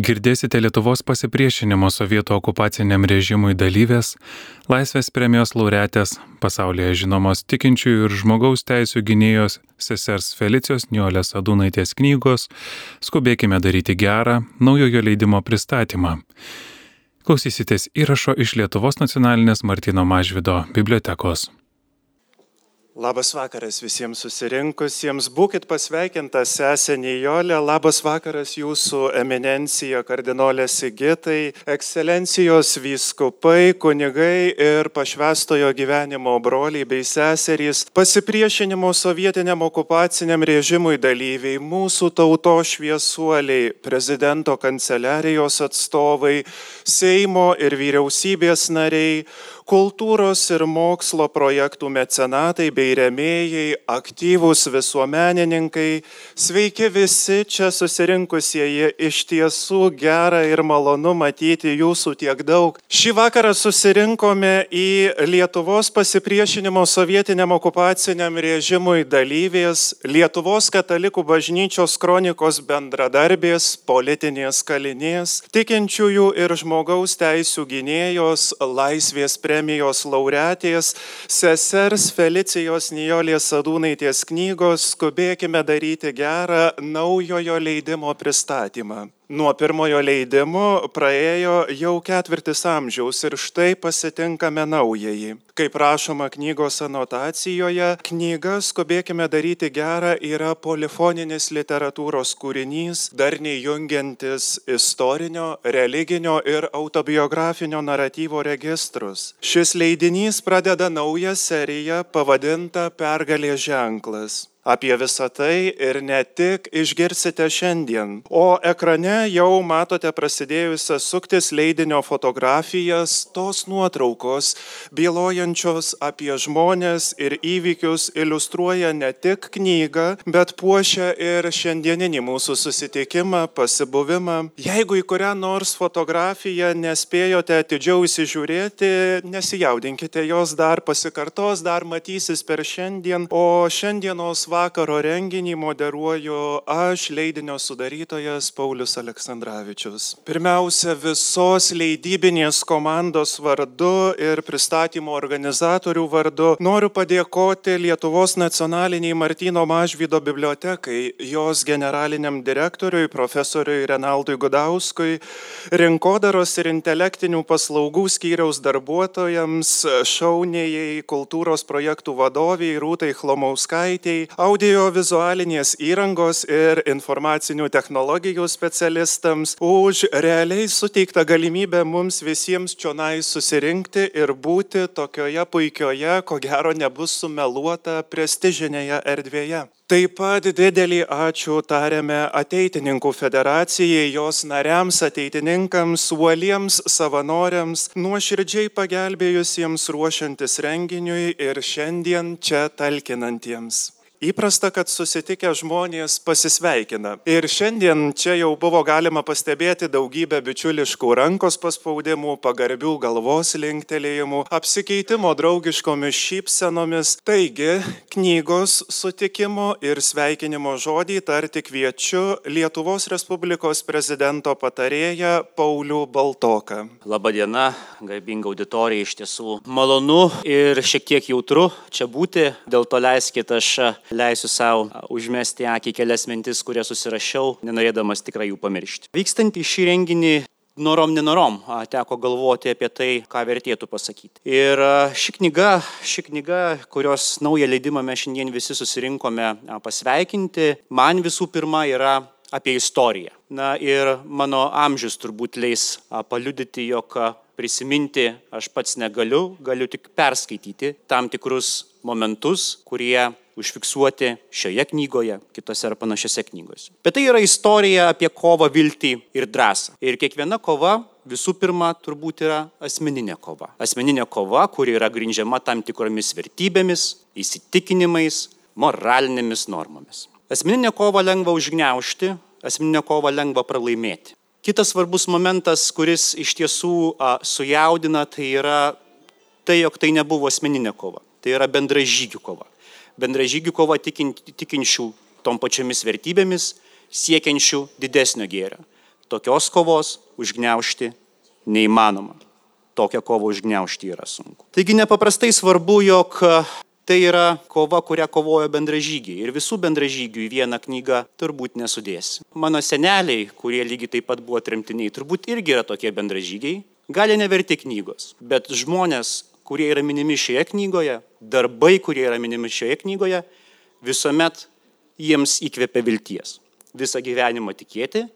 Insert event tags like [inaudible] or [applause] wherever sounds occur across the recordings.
Girdėsite Lietuvos pasipriešinimo sovietų okupaciniam režimui dalyvės, laisvės premijos laureatės, pasaulyje žinomos tikinčiųjų ir žmogaus teisų gynėjos sesers Felicijos Niolės Adūnaitės knygos Skubėkime daryti gerą naujojo leidimo pristatymą. Klausysitės įrašo iš Lietuvos nacionalinės Martino Mažvido bibliotekos. Labas vakaras visiems susirinkusiems. Būkit pasveikinta sesė Nijolė. Labas vakaras jūsų eminencija kardinolė Sigitai, ekscelencijos vyskupai, kunigai ir pašvestojo gyvenimo broliai bei seserys, pasipriešinimo sovietiniam okupaciniam režimui dalyviai, mūsų tauto šviesuoliai, prezidento kanceliarijos atstovai, Seimo ir vyriausybės nariai, kultūros ir mokslo projektų mecenatai bei remėjai, aktyvūs visuomenininkai, sveiki visi čia susirinkusieji, iš tiesų gera ir malonu matyti jūsų tiek daug. Šį vakarą susirinkome į Lietuvos pasipriešinimo sovietiniam okupaciniam režimui dalyvės, Lietuvos katalikų bažnyčios kronikos bendradarbės, politinės kalinės, tikinčiųjų ir žmogaus teisų gynėjos, laisvės premijos premijos laureatės, sesers Felicijos Nijolės Sadūnaitės knygos Skubėkime daryti gerą naujojo leidimo pristatymą. Nuo pirmojo leidimo praėjo jau ketvirtis amžiaus ir štai pasitinkame naująjį. Kaip rašoma knygos anotacijoje, knyga Skubėkime daryti gerą yra polifoninis literatūros kūrinys, darniai jungiantis istorinio, religinio ir autobiografinio naratyvo registrus. Šis leidinys pradeda naują seriją pavadintą Pergalės ženklas. Apie visą tai ir ne tik išgirsite šiandien. O ekrane jau matote prasidėjusias suktis leidinio fotografijas, tos nuotraukos, bylojančios apie žmonės ir įvykius, iliustruoja ne tik knygą, bet puošia ir šiandieninį mūsų susitikimą, pasibuvimą. Jeigu į kurią nors fotografiją nespėjote atidžiau įsižiūrėti, nesijaudinkite, jos dar pasikartos, dar matysis per šiandien, o šiandienos vakaro renginį moderuoju aš, leidinio sudarytojas Paulius Aleksandраvičius. Pirmiausia, visos leidybinės komandos vardu ir pristatymo organizatorių vardu noriu padėkoti Lietuvos nacionaliniai Martino Mažvydo bibliotekai, jos generaliniam direktoriui, profesoriui Renaldui Gudauskui, rinkodaros ir intelektinių paslaugų skyriaus darbuotojams, šaunėjai, kultūros projektų vadoviai Rūtai Chlomauskaitėjai, audiovizualinės įrangos ir informacinių technologijų specialistams už realiai suteiktą galimybę mums visiems čionai susirinkti ir būti tokioje puikioje, ko gero nebus sumeluota, prestižinėje erdvėje. Taip pat didelį ačiū tariame Ateitininkų federacijai, jos nariams, ateitininkams, uoliems savanoriams, nuoširdžiai pagelbėjusiems ruošiantis renginiui ir šiandien čia talkinantiems. Įprasta, kad susitikę žmonės pasisveikina. Ir šiandien čia jau buvo galima pastebėti daugybę bičiuliškų rankos paspaudimų, pagarbių galvos linktelėjimų, apsikeitimo draugiškomis šypsenomis. Taigi, knygos sutikimo ir sveikinimo žodį tarti kviečiu Lietuvos Respublikos prezidento patarėją Paulių Baltoką. Labadiena, garbinga auditorija, iš tiesų malonu ir šiek tiek jautru čia būti, dėl to leiskit aš leisiu savo užmesti akį kelias mintis, kurias susirašiau, nenorėdamas tikrai jų pamiršti. Vykstant į šį renginį norom nenorom teko galvoti apie tai, ką vertėtų pasakyti. Ir ši knyga, ši knyga, kurios naują leidimą mes šiandien visi susirinkome pasveikinti, man visų pirma yra apie istoriją. Na ir mano amžius turbūt leis paliudyti, jog prisiminti aš pats negaliu, galiu tik perskaityti tam tikrus momentus, kurie užfiksuoti šioje knygoje, kitose ar panašiose knygose. Bet tai yra istorija apie kovą, viltį ir drąsą. Ir kiekviena kova visų pirma turbūt yra asmeninė kova. Asmeninė kova, kuri yra grindžiama tam tikromis vertybėmis, įsitikinimais, moralinėmis normomis. Asmeninę kovą lengva užgneušti, asmeninę kovą lengva pralaimėti. Kitas svarbus momentas, kuris iš tiesų a, sujaudina, tai yra tai, jog tai nebuvo asmeninė kova. Tai yra bendražygių kova bendražygių kova tikinčių tom pačiomis vertybėmis, siekiančių didesnio gėrio. tokios kovos užgneušti neįmanoma. Tokią kovą užgneušti yra sunku. Taigi nepaprastai svarbu, jog tai yra kova, kurią kovojo bendražygiai. Ir visų bendražygių į vieną knygą turbūt nesudėsi. Mano seneliai, kurie lygiai taip pat buvo tremtiniai, turbūt irgi yra tokie bendražygiai. Gali neverti knygos, bet žmonės, kurie yra minimi šioje knygoje, darbai, kurie yra minimi šioje knygoje, visuomet jiems įkvepia vilties. Visą gyvenimą tikėti,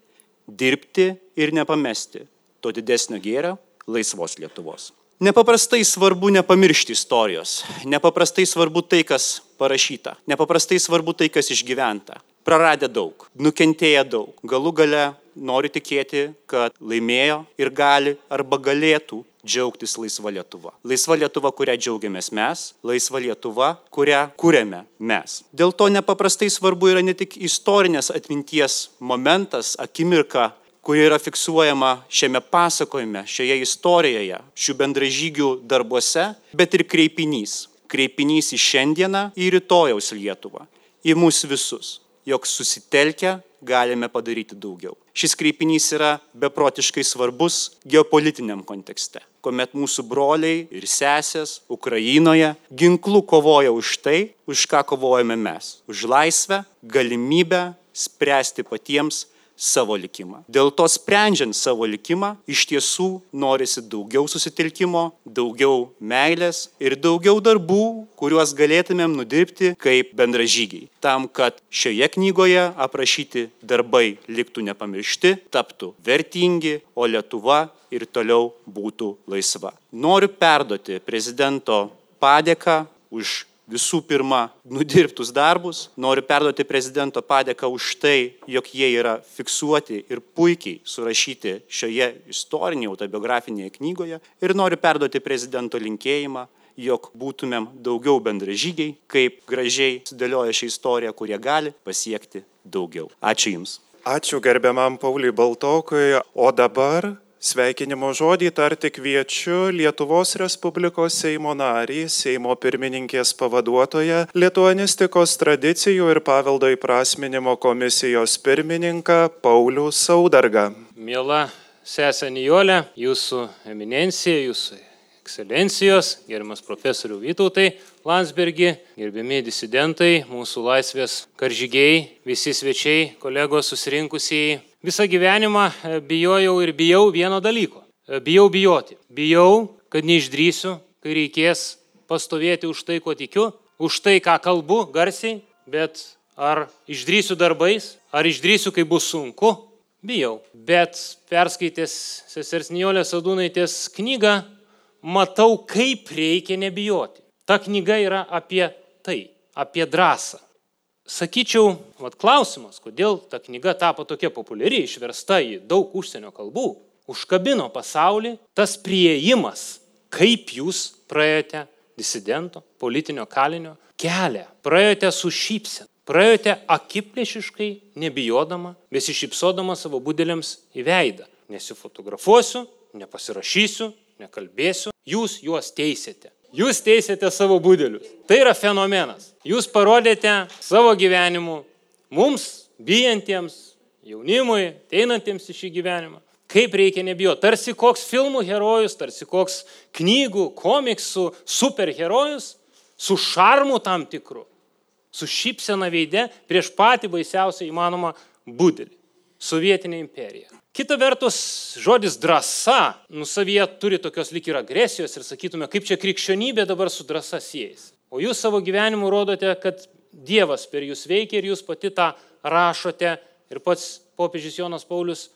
dirbti ir nepamesti to didesnio gėrio laisvos Lietuvos. Nepaprastai svarbu nepamiršti istorijos, nepaprastai svarbu tai, kas parašyta, nepaprastai svarbu tai, kas išgyventa. Praradę daug, nukentėję daug, galų gale noriu tikėti, kad laimėjo ir gali arba galėtų džiaugtis laisva Lietuva. Laisva Lietuva, kurią džiaugiamės mes, laisva Lietuva, kurią kūrėme mes. Dėl to nepaprastai svarbu yra ne tik istorinės atminties momentas, akimirka, kuri yra fiksuojama šiame pasakojime, šioje istorijoje, šių bendražygių darbuose, bet ir kreipinys. Kreipinys į šiandieną, į rytojaus Lietuvą, į mus visus, jog susitelkę galime padaryti daugiau. Šis kreipinys yra beprotiškai svarbus geopolitiniam kontekste, kuomet mūsų broliai ir sesės Ukrainoje ginklų kovoja už tai, už ką kovojame mes - už laisvę, galimybę spręsti patiems savo likimą. Dėl to sprendžiant savo likimą, iš tiesų norisi daugiau susitelkimo, daugiau meilės ir daugiau darbų, kuriuos galėtumėm nudirbti kaip bendražygiai. Tam, kad šioje knygoje aprašyti darbai liktų nepamiršti, taptų vertingi, o Lietuva ir toliau būtų laisva. Noriu perduoti prezidento padėką už visų pirma nudirbtus darbus. Noriu perduoti prezidento padėką už tai, jog jie yra fiksuoti ir puikiai surašyti šioje istorinėje autobiografinėje knygoje. Ir noriu perduoti prezidento linkėjimą, jog būtumėm daugiau bendražygiai, kaip gražiai sudėlioja šią istoriją, kurie gali pasiekti daugiau. Ačiū Jums. Ačiū gerbiamam Pauliui Baltokui. O dabar Sveikinimo žodį tarti kviečiu Lietuvos Respublikos Seimo narį, Seimo pirmininkės pavaduotoją, Lietuanistikos tradicijų ir paveldo įprasminimo komisijos pirmininką Paulių Saudargą. Mėla sesė Nijolė, jūsų eminencija, jūsų ekscelencijos, gerimas profesorių Vytautai Landsbergi, gerbiami disidentai, mūsų laisvės karžygiai, visi svečiai, kolegos susirinkusieji Visą gyvenimą e, bijojau ir bijau vieno dalyko. E, bijau bijoti. Bijau, kad neišdrysiu, kai reikės pastovėti už tai, ko tikiu, už tai, ką kalbu garsiai, bet ar išdrysiu darbais, ar išdrysiu, kai bus sunku, bijau. Bet perskaitęs sesers Nijolės Sadūnaitės knygą, matau, kaip reikia nebijoti. Ta knyga yra apie tai, apie drąsą sakyčiau, vat klausimas, kodėl ta knyga tapo tokia populiari, išversta į daug užsienio kalbų, užkabino pasaulį tas prieimas, kaip jūs praėjote disidento, politinio kalinio kelią, praėjote su šypsen, praėjote akiplėšiškai, nebijodama, besišypsodama savo būdėliams į veidą. Nesifotografuosiu, nepasirašysiu, nekalbėsiu, jūs juos teisėte. Jūs teisėte savo būdelius. Tai yra fenomenas. Jūs parodėte savo gyvenimu mums, bijantiems, jaunimui, einantiems į šį gyvenimą, kaip reikia nebijoti. Tarsi koks filmų herojus, tarsi koks knygų, komiksų superherojus su šarmu tam tikru, su šypsena veide prieš patį baisiausią įmanomą būdelį - sovietinė imperija. Kita vertus, žodis drąsa, nusavyje turi tokios lik ir agresijos ir sakytume, kaip čia krikščionybė dabar su drąsa siejasi. O jūs savo gyvenimu rodote, kad Dievas per jūs veikia ir jūs pati tą rašote. Ir pats popiežius Jonas Paulius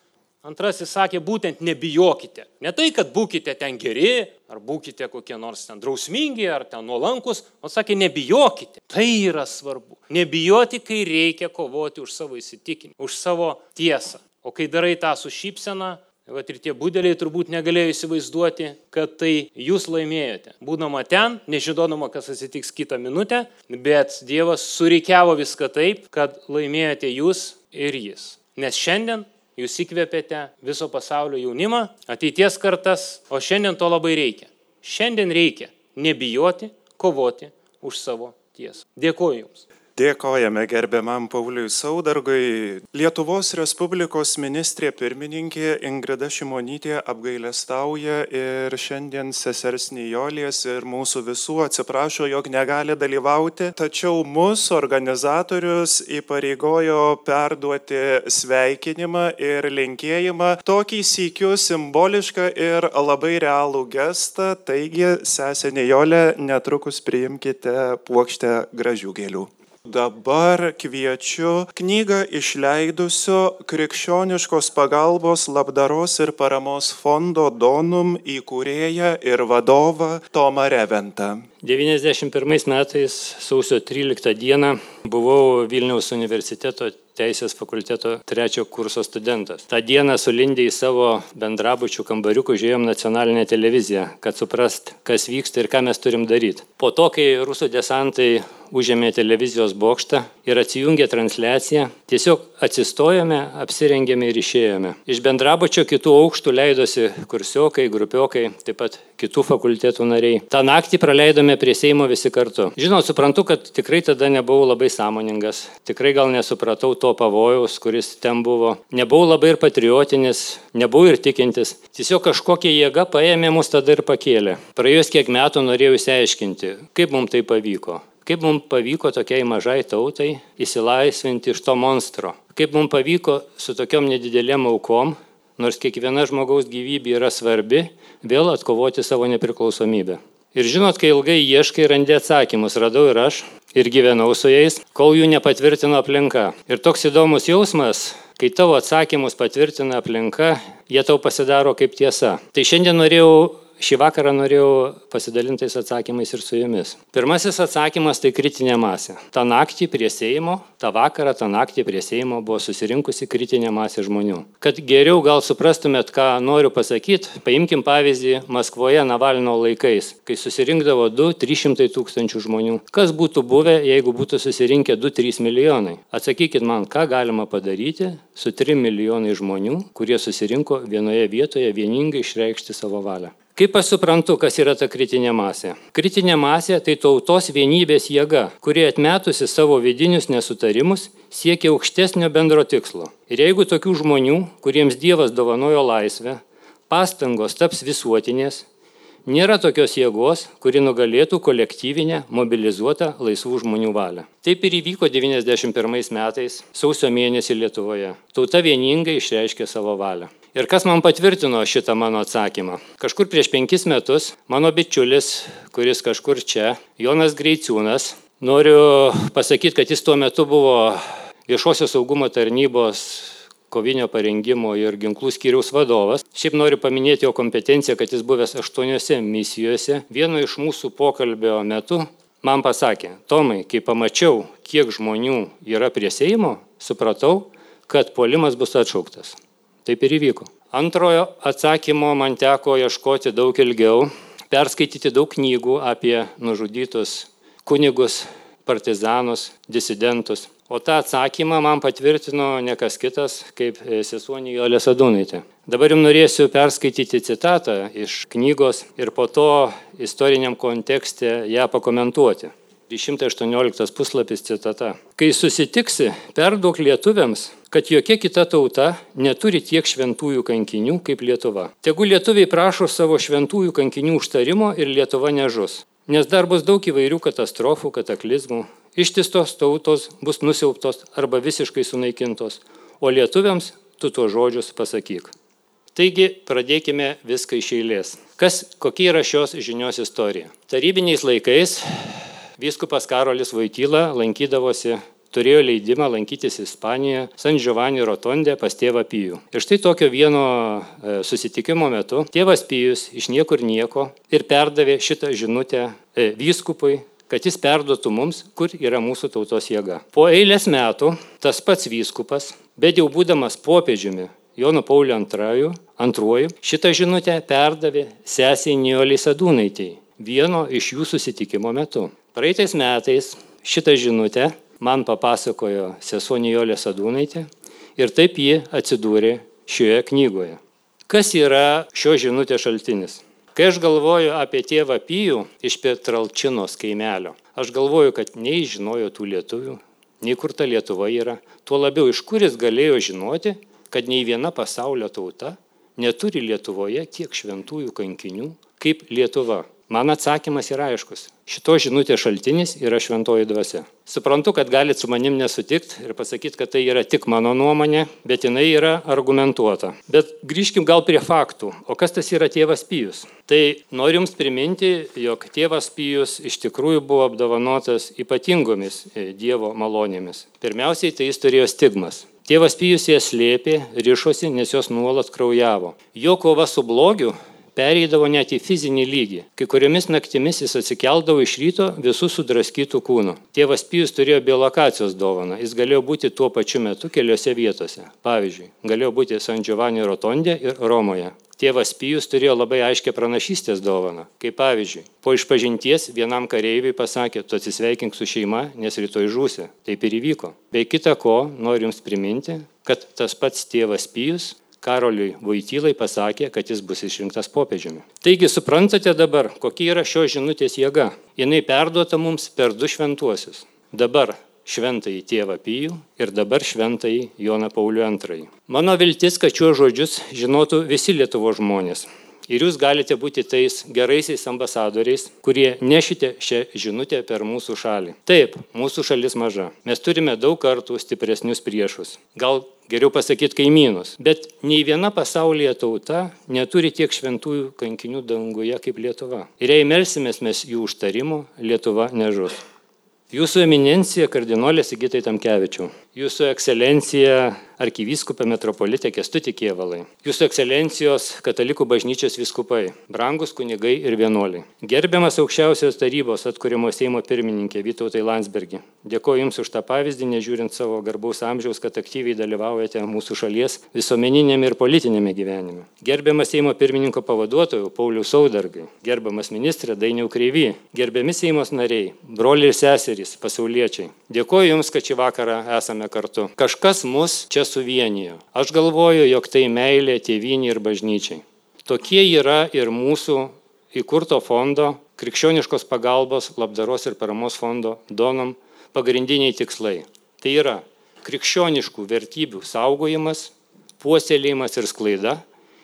Antrasis sakė, būtent nebijokite. Ne tai, kad būkite ten geri, ar būkite kokie nors ten drausmingi, ar ten nuolankus, o sakė, nebijokite. Tai yra svarbu. Nebijoti, kai reikia kovoti už savo įsitikinimą, už savo tiesą. O kai darai tą su šypsena, Vat ir tie būdeliai turbūt negalėjo įsivaizduoti, kad tai jūs laimėjote. Būdama ten, nežinodama, kas atsitiks kitą minutę, bet Dievas surikiavo viską taip, kad laimėjote jūs ir jis. Nes šiandien jūs įkvėpėte viso pasaulio jaunimą, ateities kartas, o šiandien to labai reikia. Šiandien reikia nebijoti, kovoti už savo tiesą. Dėkuoju Jums. Dėkojame gerbiamam Pauliui Saudargui. Lietuvos Respublikos ministrė pirmininkė Ingrida Šimonytė apgailestauja ir šiandien sesers Nijolės ir mūsų visų atsiprašo, jog negali dalyvauti, tačiau mūsų organizatorius įpareigojo perduoti sveikinimą ir linkėjimą, tokį sėkiu simbolišką ir labai realų gestą, taigi sesė Nijolė netrukus priimkite puokštę gražių gėlių. Dabar kviečiu knygą išleidusio Krikščioniškos pagalbos labdaros ir paramos fondo Donum įkūrėją ir vadovą Tomą Reventą. 91 metais sausio 13 dieną buvau Vilniaus universiteto teisės fakulteto trečio kurso studentas. Ta diena sulindė į savo bendrabučių kambariukų žiūrėjom nacionalinę televiziją, kad suprast, kas vyksta ir ką mes turim daryti. Po to, kai rusų desantai užėmė televizijos bokštą ir atsijungė transliaciją, tiesiog atsistojome, apsirengėme ir išėjome. Iš bendrabučio kitų aukštų leidosi kursiokai, grupiokai, taip pat kitų fakultetų nariai. Ta naktį praleidome prie Seimo visi kartu. Žinau, suprantu, kad tikrai tada nebuvau labai sąmoningas, tikrai gal nesupratau to pavojaus, kuris ten buvo. Nebuvau labai ir patriotinis, nebuvau ir tikintis. Tiesiog kažkokia jėga paėmė mus tada ir pakėlė. Praėjus kiek metų norėjau įsiaiškinti, kaip mums tai pavyko. Kaip mums pavyko tokiai mažai tautai įsilaisvinti iš to monstro? Kaip mums pavyko su tokiom nedidelėm aukom, nors kiekviena žmogaus gyvybė yra svarbi, vėl atkovoti savo nepriklausomybę? Ir žinot, kai ilgai ieškai, randi atsakymus, radau ir aš, ir gyvenau su jais, kol jų nepatvirtino aplinka. Ir toks įdomus jausmas, kai tavo atsakymus patvirtina aplinka, jie tau pasidaro kaip tiesa. Tai šiandien norėjau Šį vakarą norėjau pasidalintais atsakymais ir su jumis. Pirmasis atsakymas tai kritinė masė. Ta naktį prie Seimo, tą vakarą, tą naktį prie Seimo buvo susirinkusi kritinė masė žmonių. Kad geriau gal suprastumėt, ką noriu pasakyti, paimkim pavyzdį Maskvoje Navalino laikais, kai susirinkdavo 2-300 tūkstančių žmonių. Kas būtų buvę, jeigu būtų susirinkę 2-3 milijonai? Atsakykit man, ką galima padaryti su 3 milijonai žmonių, kurie susirinko vienoje vietoje vieningai išreikšti savo valią. Kaip aš suprantu, kas yra ta kritinė masė? Kritinė masė tai tautos vienybės jėga, kuri atmetusi savo vidinius nesutarimus siekia aukštesnio bendro tikslo. Ir jeigu tokių žmonių, kuriems Dievas dovanojo laisvę, pastangos taps visuotinės, nėra tokios jėgos, kuri nugalėtų kolektyvinę, mobilizuotą laisvų žmonių valią. Taip ir įvyko 91 metais, sausio mėnesį Lietuvoje. Tauta vieningai išreiškė savo valią. Ir kas man patvirtino šitą mano atsakymą? Kažkur prieš penkis metus mano bičiulis, kuris kažkur čia, Jonas Greiciūnas, noriu pasakyti, kad jis tuo metu buvo viešosios saugumo tarnybos kovinio parengimo ir ginklų skyriaus vadovas. Šiaip noriu paminėti jo kompetenciją, kad jis buvęs aštuoniuose misijose. Vieno iš mūsų pokalbio metu man pasakė, Tomai, kai pamačiau, kiek žmonių yra prie Seimo, supratau, kad polimas bus atšauktas. Taip ir įvyko. Antrojo atsakymo man teko ieškoti daug ilgiau, perskaityti daug knygų apie nužudytus kunigus, partizanus, disidentus. O tą atsakymą man patvirtino ne kas kitas, kaip sesuonį Jolė Sadūnaitė. Dabar jums norėsiu perskaityti citatą iš knygos ir po to istoriniam kontekste ją pakomentuoti. 118 puslapis citata. Kai susitiksi, perduok lietuviams, kad jokia kita tauta neturi tiek šventųjų kankinių kaip Lietuva. Tegu lietuviai prašo savo šventųjų kankinių užtarimo ir Lietuva nežus. Nes dar bus daug įvairių katastrofų, kataklizmų. Ištistos tautos bus nusiauptos arba visiškai sunaikintos. O lietuviams tu tuos žodžius pasakyk. Taigi pradėkime viską iš eilės. Kas, kokia yra šios žinios istorija? Tarybiniais laikais Vyskupas Karolis Vaityla lankydavosi turėjo leidimą lankytis Ispanijoje, San Giovanni Rotonde pas tėvą Pijų. Ir štai tokio vieno e, susitikimo metu tėvas Pijus iš niekur nieko ir perdavė šitą žinutę e, vyskupui, kad jis perduotų mums, kur yra mūsų tautos jėga. Po eilės metų tas pats vyskupas, bet jau būdamas popiežiumi Jono Paulio antrojų, antruoju, šitą žinutę perdavė sesiai Nioliai Sadūnaitėjai vieno iš jų susitikimo metu. Praeitais metais šitą žinutę man papasakojo sesuo Nijolė Sadūnaitė ir taip ji atsidūrė šioje knygoje. Kas yra šio žinutės šaltinis? Kai aš galvoju apie tėvą Pijų iš Petralčinos kaimelio, aš galvoju, kad nei žinojo tų lietuvių, nei kur ta Lietuva yra. Tuo labiau, iš kur jis galėjo žinoti, kad nei viena pasaulio tauta neturi Lietuvoje tiek šventųjų kankinių kaip Lietuva. Man atsakymas yra aiškus. Šito žinutės šaltinis yra šventoji dvasia. Suprantu, kad galit su manim nesutikti ir pasakyti, kad tai yra tik mano nuomonė, bet jinai yra argumentuota. Bet grįžkim gal prie faktų. O kas tas yra tėvas Pijus? Tai noriu Jums priminti, jog tėvas Pijus iš tikrųjų buvo apdovanotas ypatingomis e, Dievo malonėmis. Pirmiausiai, tai jis turėjo stigmas. Tėvas Pijus jas slėpė, rišosi, nes jos nuolat kraujavo. Jo kova su blogiu pereidavo net į fizinį lygį. Kai kuriomis naktimis jis atsikeldavo iš ryto visų sudraskytų kūnų. Tėvas Pijus turėjo biolokacijos dovaną. Jis galėjo būti tuo pačiu metu keliose vietose. Pavyzdžiui, galėjo būti San Giovanni Rotondė ir Romoje. Tėvas Pijus turėjo labai aiškę pranašystės dovaną. Kaip pavyzdžiui, po išpažinties vienam kareiviui pasakė, tu atsisveikink su šeima, nes rytoj žūsi. Taip ir įvyko. Bei kita ko, noriu Jums priminti, kad tas pats tėvas Pijus Karoliui Vaitylai pasakė, kad jis bus išrinktas popiežiumi. Taigi suprantate dabar, kokia yra šios žinutės jėga. Jis perduota mums per du šventuosius. Dabar šventąjį tėvą Pijų ir dabar šventąjį Joną Paulių II. Mano viltis, kad šiuos žodžius žinotų visi Lietuvo žmonės. Ir jūs galite būti tais geraisiais ambasadoriais, kurie nešite šią žinutę per mūsų šalį. Taip, mūsų šalis maža. Mes turime daug kartų stipresnius priešus. Gal geriau pasakyti kaimynus. Bet nei viena pasaulyje tauta neturi tiek šventųjų kankinių danguje kaip Lietuva. Ir jei melsimės mes jų užtarimo, Lietuva nežus. Jūsų eminencija kardinolė Sigitai Tamkevičių, Jūsų ekscelencija arkivyskupė metropolitė Kestutė Kievalai, Jūsų ekscelencijos katalikų bažnyčios viskupai, brangus kunigai ir vienuoliai, gerbiamas aukščiausios tarybos atkūrimo Seimo pirmininkė Vytautai Landsbergi. Dėkoju Jums už tą pavyzdį, nežiūrint savo garbaus amžiaus, kad aktyviai dalyvaujate mūsų šalies visuomeninėme ir politinėme gyvenime. Gerbiamas Seimo pirmininko pavaduotojų Paulius Saudargai, gerbiamas ministrė Dainiau Kreivy, gerbiami Seimos nariai, broliai ir seserys, pasauliečiai. Dėkoju Jums, kad šį vakarą esame kartu. Kažkas mus čia suvienijo. Aš galvoju, jog tai meilė tėvynį ir bažnyčiai. Tokie yra ir mūsų įkurto fondo, krikščioniškos pagalbos, labdaros ir paramos fondo donam pagrindiniai tikslai. Tai yra krikščioniškų vertybių saugojimas, puoselėjimas ir sklaida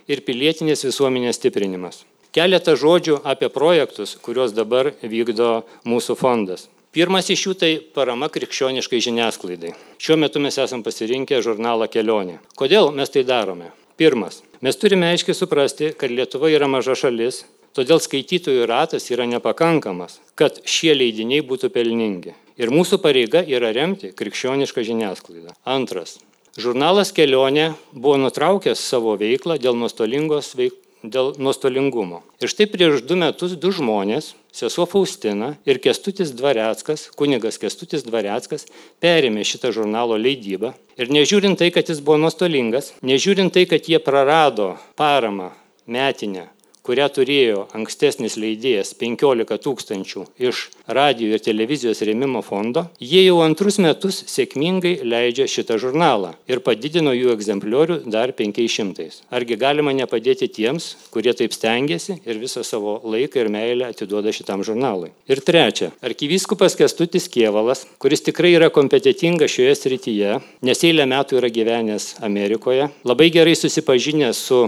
ir pilietinės visuomenės stiprinimas. Keletą žodžių apie projektus, kuriuos dabar vykdo mūsų fondas. Pirmas iš jų tai parama krikščioniškai žiniasklaidai. Šiuo metu mes esam pasirinkę žurnalą Kelionė. Kodėl mes tai darome? Pirmas. Mes turime aiškiai suprasti, kad Lietuva yra maža šalis, todėl skaitytojų ratas yra nepakankamas, kad šie leidiniai būtų pelningi. Ir mūsų pareiga yra remti krikščionišką žiniasklaidą. Antras. Žurnalas Kelionė buvo nutraukęs savo veiklą dėl nuostolingos veiklos dėl nuostolingumo. Ir štai prieš du metus du žmonės, sesuo Faustina ir Kestutis Dvareckas, kunigas Kestutis Dvareckas, perėmė šitą žurnalo leidybą. Ir nežiūrint tai, kad jis buvo nuostolingas, nežiūrint tai, kad jie prarado paramą metinę kurią turėjo ankstesnis leidėjas 15 tūkstančių iš radio ir televizijos rėmimo fondo, jie jau antrus metus sėkmingai leidžia šitą žurnalą ir padidino jų egzempliorių dar 500. Argi galima nepadėti tiems, kurie taip stengiasi ir visą savo laiką ir meilę atiduoda šitam žurnalui. Ir trečia, arkivyskupas Kestutis Kievalas, kuris tikrai yra kompetitingas šioje srityje, nes eilę metų yra gyvenęs Amerikoje, labai gerai susipažinęs su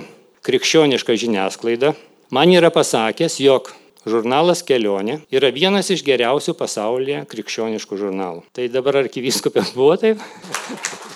krikščioniška žiniasklaida, man yra pasakęs, jog žurnalas Kelionė yra vienas iš geriausių pasaulyje krikščioniškų žurnalų. Tai dabar arkivyskupė buvo taip? [laughs]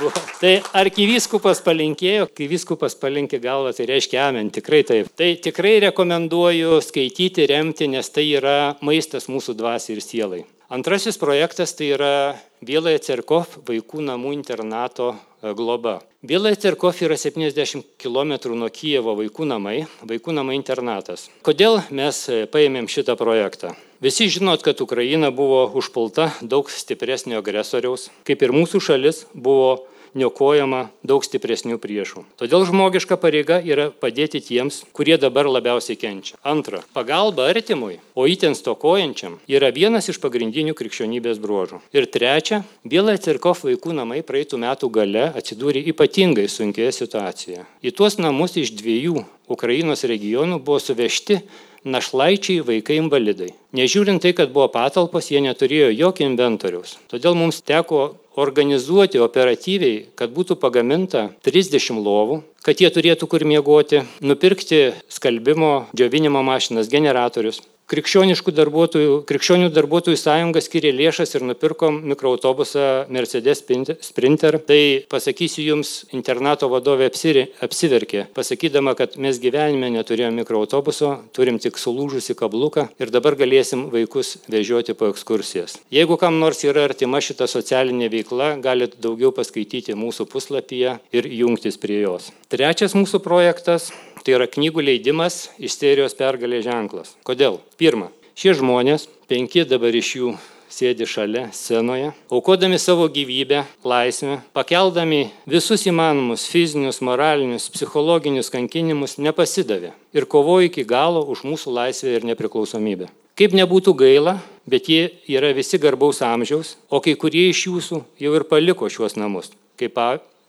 buvo. Tai arkivyskupas palinkėjo, kai vyskupas palinkė galvą, tai reiškia amen, tikrai taip. Tai tikrai rekomenduoju skaityti, remti, nes tai yra maistas mūsų dvasiai ir sielai. Antrasis projektas tai yra Bieląją Cerkov vaikų namų internato e, globa. Bieląją Cerkov yra 70 km nuo Kijevo vaikų namai, vaikų namai internatas. Kodėl mes e, paėmėm šitą projektą? Visi žinot, kad Ukraina buvo užpulta daug stipresnio agresoriaus, kaip ir mūsų šalis buvo niokojama daug stipresnių priešų. Todėl žmogiška pareiga yra padėti tiems, kurie dabar labiausiai kenčia. Antra, pagalba artimui, o įten stokojančiam, yra vienas iš pagrindinių krikščionybės bruožų. Ir trečia, Biela Cirkov vaikų namai praeitų metų gale atsidūrė ypatingai sunkioje situacijoje. Į tuos namus iš dviejų Ukrainos regionų buvo suvežti našlaičiai, vaikai invalidai. Nežiūrint tai, kad buvo patalpos, jie neturėjo jokio inventoriaus. Todėl mums teko organizuoti operatyviai, kad būtų pagaminta 30 lovų, kad jie turėtų kur miegoti, nupirkti skalbimo, džiovinimo mašinas, generatorius. Krikščioniškų darbuotojų, krikščionių darbuotojų sąjunga skiria lėšas ir nupirkom mikroautobusą Mercedes Sprinter. Tai pasakysiu jums, internato vadovė apsiri, apsiverkė, pasakydama, kad mes gyvenime neturėjome mikroautobuso, turim tik sulūžusi kabluką ir dabar galėsim vaikus vežioti po ekskursijas. Jeigu kam nors yra artima šita socialinė veikla, galite daugiau paskaityti mūsų puslapyje ir jungtis prie jos. Trečias mūsų projektas Tai yra knygų leidimas iš serijos pergalė ženklas. Kodėl? Pirma, šie žmonės, penki dabar iš jų sėdi šalia scenoje, aukodami savo gyvybę, laisvę, pakeldami visus įmanomus fizinius, moralinius, psichologinius kankinimus, nepasidavė ir kovojo iki galo už mūsų laisvę ir nepriklausomybę. Kaip nebūtų gaila, bet jie yra visi garbaus amžiaus, o kai kurie iš jūsų jau ir paliko šiuos namus. Kaip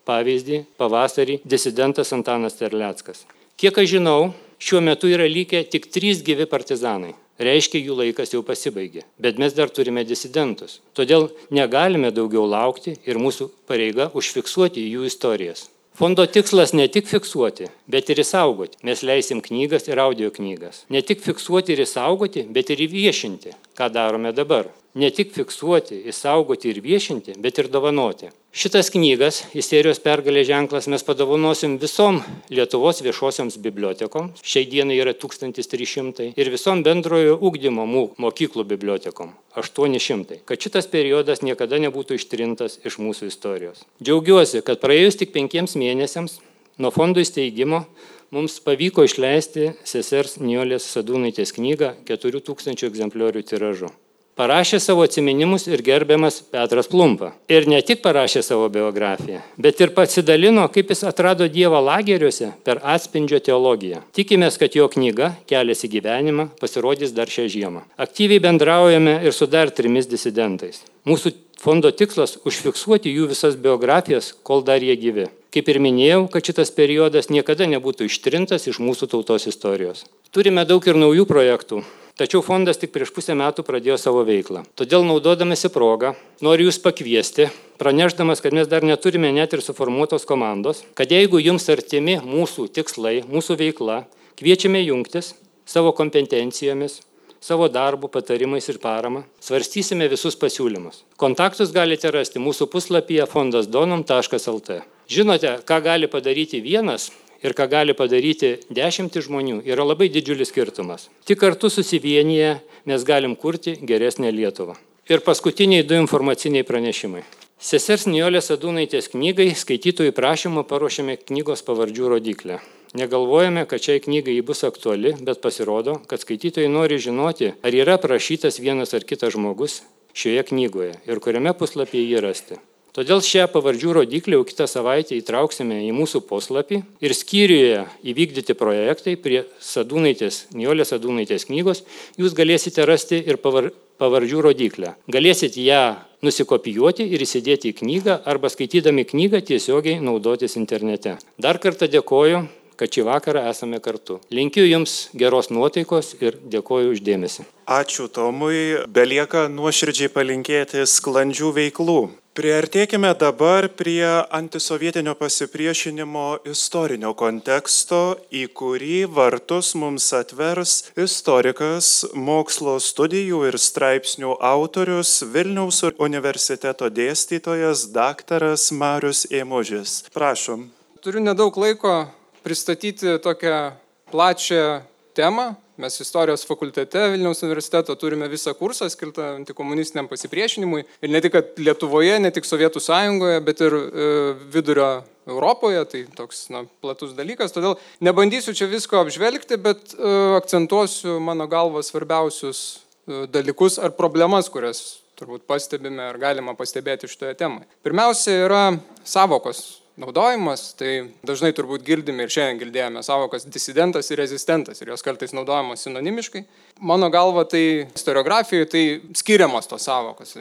pavyzdį, pavasarį disidentas Antanas Terleckas. Kiek aš žinau, šiuo metu yra likę tik trys gyvi partizanai. Reiškia, jų laikas jau pasibaigė. Bet mes dar turime disidentus. Todėl negalime daugiau laukti ir mūsų pareiga užfiksuoti jų istorijas. Fondo tikslas ne tik fiksuoti, bet ir įsaugoti. Mes leisim knygas ir audio knygas. Ne tik fiksuoti ir įsaugoti, bet ir įviešinti, ką darome dabar ne tik fiksuoti, įsaugoti ir viešinti, bet ir dovanoti. Šitas knygas, Isterijos pergalė ženklas, mes padovanosim visom Lietuvos viešosioms bibliotekom, šiai dienai yra 1300, ir visom bendrojo ūkdymo mokyklų bibliotekom 800, kad šitas periodas niekada nebūtų ištrintas iš mūsų istorijos. Džiaugiuosi, kad praėjus tik penkiems mėnesiams nuo fondo įsteigimo mums pavyko išleisti sesers Niolės Sadūnaitės knygą 4000 egzempliorių tiražu parašė savo atsiminimus ir gerbiamas Petras Plumpa. Ir ne tik parašė savo biografiją, bet ir pasidalino, kaip jis atrado Dievą lageriuose per atspindžio teologiją. Tikimės, kad jo knyga Kelias į gyvenimą pasirodys dar šią žiemą. Aktyviai bendraujame ir su dar trimis disidentais. Mūsų fondo tikslas - užfiksuoti jų visas biografijas, kol dar jie gyvi. Kaip ir minėjau, kad šitas periodas niekada nebūtų ištrintas iš mūsų tautos istorijos. Turime daug ir naujų projektų. Tačiau fondas tik prieš pusę metų pradėjo savo veiklą. Todėl naudodamasi progą noriu Jūs pakviesti, pranešdamas, kad mes dar neturime net ir suformuotos komandos, kad jeigu Jums artimi mūsų tikslai, mūsų veikla, kviečiame jungtis savo kompetencijomis, savo darbų, patarimais ir parama, svarstysime visus pasiūlymus. Kontaktus galite rasti mūsų puslapyje fondasdonom.lt. Žinote, ką gali padaryti vienas ir ką gali padaryti dešimtis žmonių, yra labai didžiulis skirtumas. Tik kartu susivienyje mes galim kurti geresnę Lietuvą. Ir paskutiniai du informaciniai pranešimai. Sesers Niolės Adūnaitės knygai skaitytojų prašymų paruošėme knygos pavardžių rodiklę. Negalvojame, kad šiai knygai ji bus aktuali, bet pasirodo, kad skaitytojai nori žinoti, ar yra prašytas vienas ar kitas žmogus šioje knygoje ir kuriame puslapyje jį rasti. Todėl šią pavardžių rodiklį jau kitą savaitę įtrauksime į mūsų puslapį ir skyriuje įvykdyti projektai prie Sadūnaitės, Niolės Sadūnaitės knygos jūs galėsite rasti ir pavar, pavardžių rodiklę. Galėsit ją nusikopijuoti ir įsidėti į knygą arba skaitydami knygą tiesiogiai naudotis internete. Dar kartą dėkoju kad šį vakarą esame kartu. Linkiu Jums geros nuotaikos ir dėkoju uždėmesi. Ačiū Tomui, belieka nuoširdžiai palinkėti sklandžių veiklų. Priartėkime dabar prie antisovietinio pasipriešinimo istorinio konteksto, į kurį vartus mums atvers istorikas, mokslo studijų ir straipsnių autorius Vilniaus universiteto dėstytojas daktaras Marius Ėmužis. Prašom. Turiu nedaug laiko pristatyti tokią plačią temą, Mes istorijos fakultete Vilniaus universiteto turime visą kursą skirtą antikomunistiniam pasipriešinimui. Ir ne tik Lietuvoje, ne tik Sovietų sąjungoje, bet ir e, vidurio Europoje. Tai toks na, platus dalykas. Todėl nebandysiu čia visko apžvelgti, bet e, akcentuosiu mano galva svarbiausius e, dalykus ar problemas, kurias turbūt pastebime ar galima pastebėti šitoje temoje. Pirmiausia yra savokos naudojimas, tai dažnai turbūt girdime ir šiandien girdėjome savokas disidentas ir rezistentas ir jos kartais naudojamos sinonimiškai. Mano galva, tai istoriografijoje tai skiriamos tos savokos,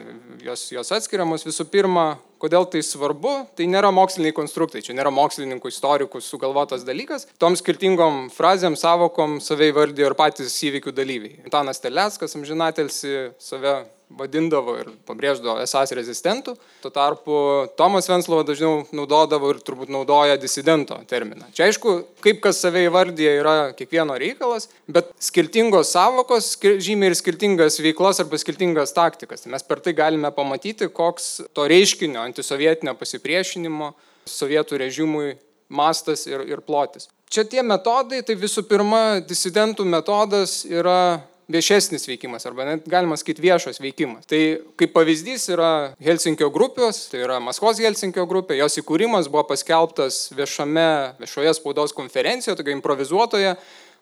jos, jos atskiriamos visų pirma, kodėl tai svarbu, tai nėra moksliniai konstruktai, čia nėra mokslininkų, istorikų sugalvotas dalykas. Tom skirtingom frazėm, savokom save įvardėjo ir patys įvykių dalyviai. Antanas Teleckas, amžinatelsi, save vadindavo ir pabrėždavo esas rezistentų. Tuo tarpu Tomas Venslova dažniau naudodavo ir turbūt naudoja disidento terminą. Čia aišku, kaip kas save įvardyje yra kiekvieno reikalas, bet skirtingos savokos žymiai ir skirtingas veiklas arba skirtingas taktikas. Mes per tai galime pamatyti, koks to reiškinio antisovietinio pasipriešinimo sovietų režimui mastas ir, ir plotis. Čia tie metodai, tai visų pirma, disidentų metodas yra viešesnis veikimas arba net galima sakyti viešas veikimas. Tai kaip pavyzdys yra Helsinkio grupės, tai yra Maskvos Helsinkio grupė, jos įkūrimas buvo paskelbtas viešame, viešoje spaudos konferencijoje, tokia improvizuotoje